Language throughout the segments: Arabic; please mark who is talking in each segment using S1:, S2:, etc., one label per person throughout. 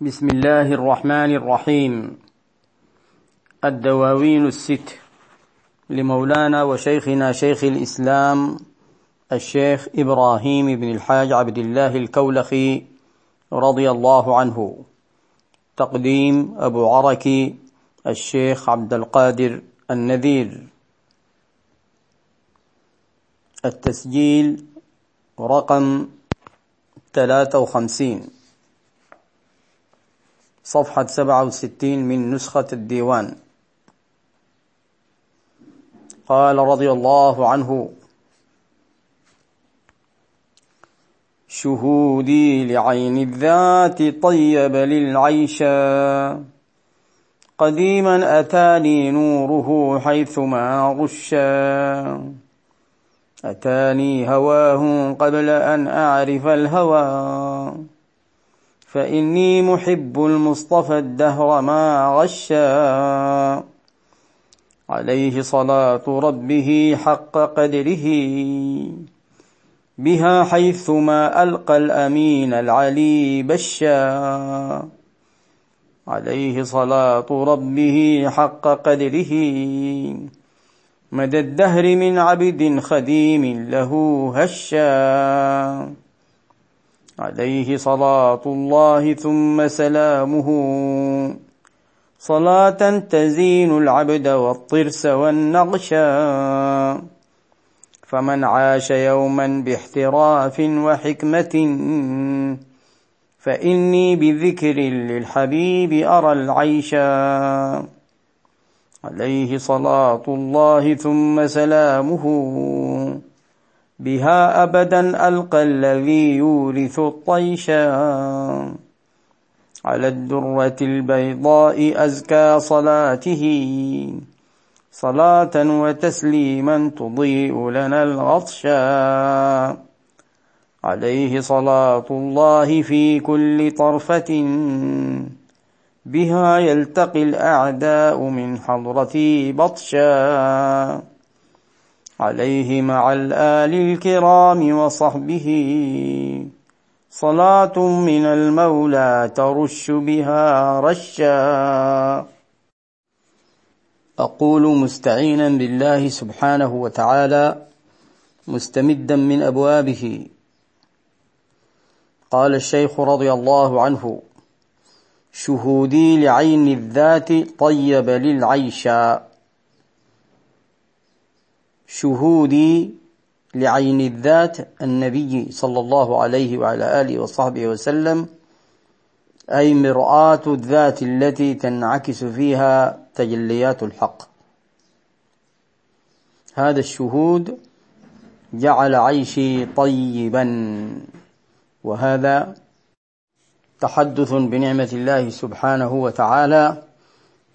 S1: بسم الله الرحمن الرحيم. الدواوين الست. لمولانا وشيخنا شيخ الإسلام الشيخ إبراهيم بن الحاج عبد الله الكولخي رضي الله عنه. تقديم أبو عركي الشيخ عبد القادر النذير. التسجيل رقم 53 صفحة 67 من نسخة الديوان. قال رضي الله عنه شهودي لعين الذات طيب للعيشا قديما أتاني نوره حيثما غشا. أتاني هواه قبل أن أعرف الهوى. فإني محب المصطفى الدهر ما غشا عليه صلاة ربه حق قدره بها حيثما ألقى الأمين العلي بشا. عليه صلاة ربه حق قدره مدى الدهر من عبد خديم له هشا. عليه صلاة الله ثم سلامه. صلاة تزين العبد والطرس والنغشا فمن عاش يوما باحتراف وحكمة فإني بذكر للحبيب أرى العيشا عليه صلاة الله ثم سلامه. بها أبدا ألقى الذي يورث الطيشا على الدرة البيضاء أزكى صلاته. صلاة وتسليما تضيء لنا الغطشا عليه صلاة الله في كل طرفة. بها يلتقي الأعداء من حضرتي بطشا عليه مع الآل الكرام وصحبه. صلاة من المولى ترش بها رشا. أقول مستعينا بالله سبحانه وتعالى مستمدا من أبوابه. قال الشيخ رضي الله عنه شهودي لعين الذات طيب للعيشا. شهودي لعين الذات النبي صلى الله عليه وعلى آله وصحبه وسلم أي مرآة الذات التي تنعكس فيها تجليات الحق. هذا الشهود جعل عيشي طيبا وهذا تحدث بنعمة الله سبحانه وتعالى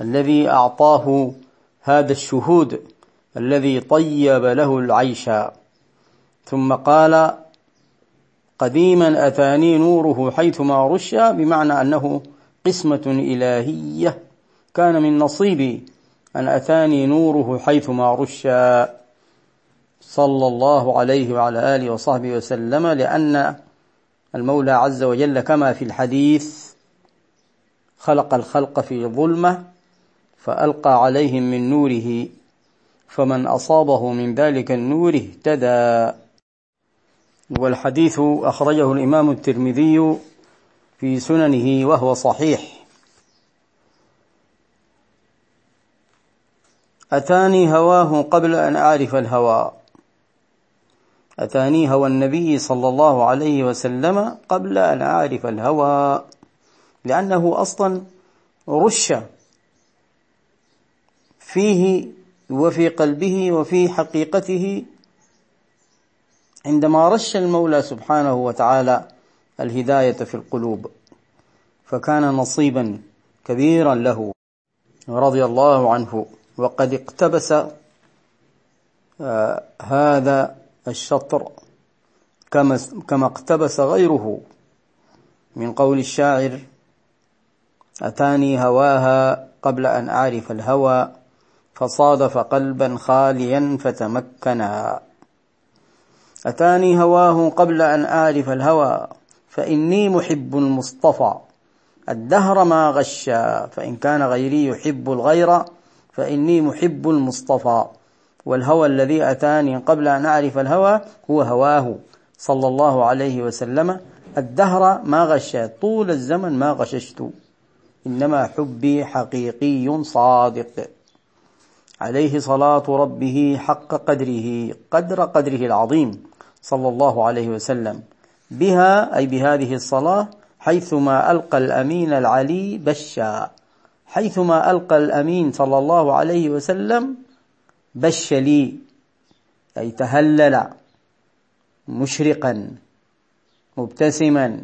S1: الذي أعطاه هذا الشهود. الذي طيب له العيش. ثم قال قديما أتاني نوره حيثما رش بمعنى أنه قسمة إلهية. كان من نصيبي أن أتاني نوره حيثما رش صلى الله عليه وعلى آله وصحبه وسلم لأن المولى عز وجل كما في الحديث خلق الخلق في ظلمة فألقى عليهم من نوره فمن أصابه من ذلك النور اهتدى. والحديث أخرجه الإمام الترمذي في سننه وهو صحيح. أتاني هواه قبل أن أعرف الهوى. أتاني هوى النبي صلى الله عليه وسلم قبل أن أعرف الهوى. لأنه أصلا رش فيه وفي قلبه وفي حقيقته عندما رش المولى سبحانه وتعالى الهداية في القلوب فكان نصيبا كبيرا له رضي الله عنه وقد اقتبس آه هذا الشطر كما كما اقتبس غيره من قول الشاعر أتاني هواها قبل أن أعرف الهوى. فصادف قلبا خاليا فتمكنا. أتاني هواه قبل أن أعرف الهوى فإني محب المصطفى. الدهر ما غشا فإن كان غيري يحب الغير فإني محب المصطفى. والهوى الذي أتاني قبل أن أعرف الهوى هو هواه. صلى الله عليه وسلم الدهر ما غشا طول الزمن ما غششت. إنما حبي حقيقي صادق. عليه صلاة ربه حق قدره قدر قدره العظيم صلى الله عليه وسلم. بها أي بهذه الصلاة حيثما ألقى الأمين العلي بشا. حيثما ألقى الأمين صلى الله عليه وسلم بش لي أي تهلل مشرقا مبتسما.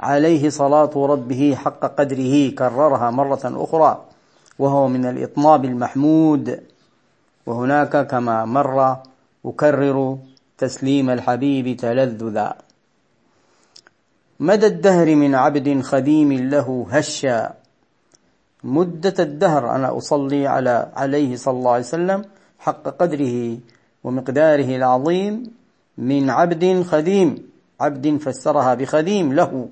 S1: عليه صلاة ربه حق قدره كررها مرة أخرى. وهو من الإطناب المحمود. وهناك كما مر أكرر تسليم الحبيب تلذذا مدى الدهر من عبد خديم له هشا. مدة الدهر أنا أصلي على عليه صلى الله عليه وسلم حق قدره ومقداره العظيم من عبد خديم. عبد فسرها بخديم له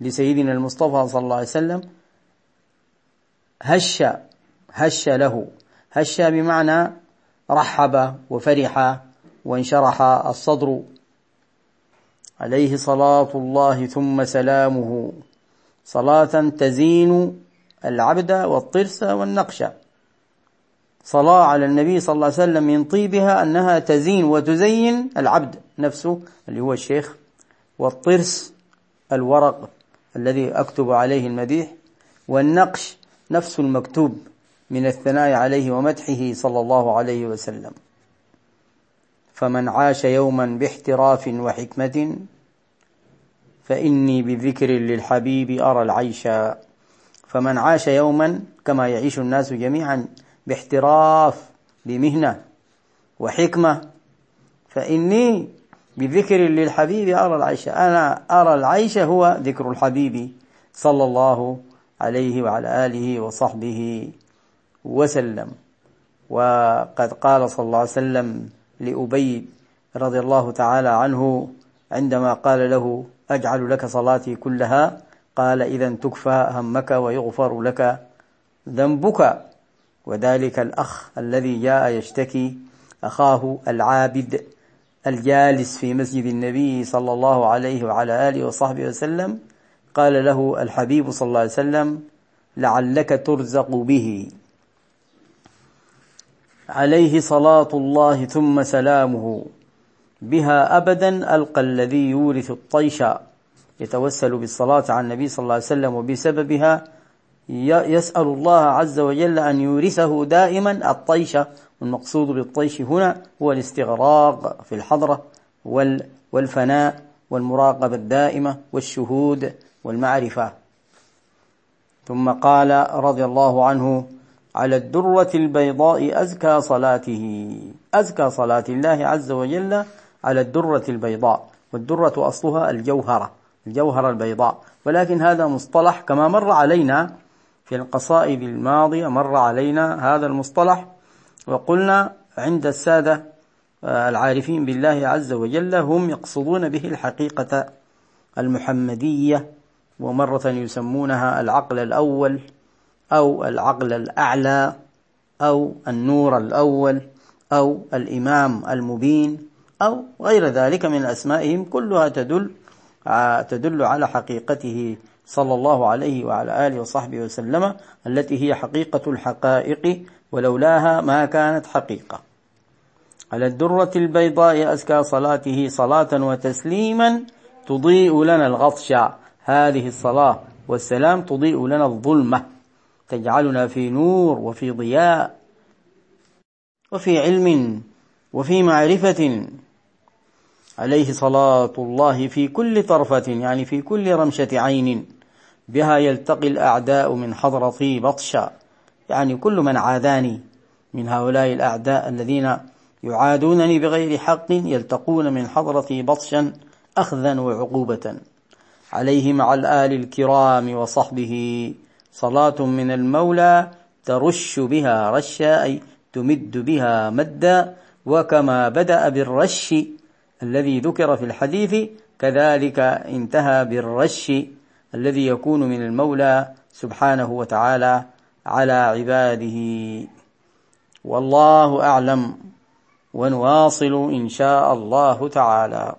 S1: لسيدنا المصطفى صلى الله عليه وسلم هش هش له. هش بمعنى رحب وفرح وانشرح الصدر. عليه صلاة الله ثم سلامه. صلاة تزين العبد والطرس والنقش. صلاة على النبي صلى الله عليه وسلم من طيبها أنها تزين وتزين العبد نفسه اللي هو الشيخ والطرس الورق الذي أكتب عليه المديح والنقش نفس المكتوب من الثناء عليه ومدحه صلى الله عليه وسلم. فمن عاش يوما باحتراف وحكمة فإني بذكر للحبيب أرى العيش. فمن عاش يوما كما يعيش الناس جميعا باحتراف بمهنة وحكمة فإني بذكر للحبيب أرى العيش. أنا أرى العيش هو ذكر الحبيب صلى الله عليه وعلى آله وصحبه وسلم. وقد قال صلى الله عليه وسلم لأبي رضي الله تعالى عنه عندما قال له أجعل لك صلاتي كلها قال إذا تكفى همك ويغفر لك ذنبك. وذلك الأخ الذي جاء يشتكي أخاه العابد الجالس في مسجد النبي صلى الله عليه وعلى آله وصحبه وسلم قال له الحبيب صلى الله عليه وسلم لعلك ترزق به. عليه صلاة الله ثم سلامه. بها أبدا ألقى الذي يورث الطيش يتوسل بالصلاة على النبي صلى الله عليه وسلم وبسببها يسأل الله عز وجل أن يورثه دائما الطيش. والمقصود بالطيش هنا هو الاستغراق في الحضرة والفناء والمراقبة الدائمة والشهود. والمعرفة. ثم قال رضي الله عنه على الدرة البيضاء أزكى صلاته. أزكى صلاة الله عز وجل على الدرة البيضاء والدرة أصلها الجوهرة الجوهرة البيضاء. ولكن هذا مصطلح كما مر علينا في القصائد الماضية مر علينا هذا المصطلح. وقلنا عند السادة آه، العارفين بالله عز وجل هم يقصدون به الحقيقة المحمدية. ومرة يسمونها العقل الأول أو العقل الأعلى أو النور الأول أو الإمام المبين أو غير ذلك من أسمائهم كلها تدل تدل على حقيقته صلى الله عليه وعلى آله وصحبه وسلم التي هي حقيقة الحقائق ولولاها ما كانت حقيقة. على الدرة البيضاء أزكى صلاته صلاة وتسليما تضيء لنا الغطش. هذه الصلاة والسلام تضيء لنا الظلمة تجعلنا في نور وفي ضياء وفي علم وفي معرفة. عليه صلاة الله في كل طرفة يعني في كل رمشة عين. بها يلتقي الأعداء من حضرتي بطشا يعني كل من عاداني من هؤلاء الأعداء الذين يعادونني بغير حق يلتقون من حضرتي بطشا أخذا وعقوبة. عليه مع الآل الكرام وصحبه. صلاة من المولى ترش بها رشا أي تمد بها مدا وكما بدأ بالرش الذي ذكر في الحديث كذلك انتهى بالرش الذي يكون من المولى سبحانه وتعالى على عباده. والله أعلم ونواصل إن شاء الله تعالى.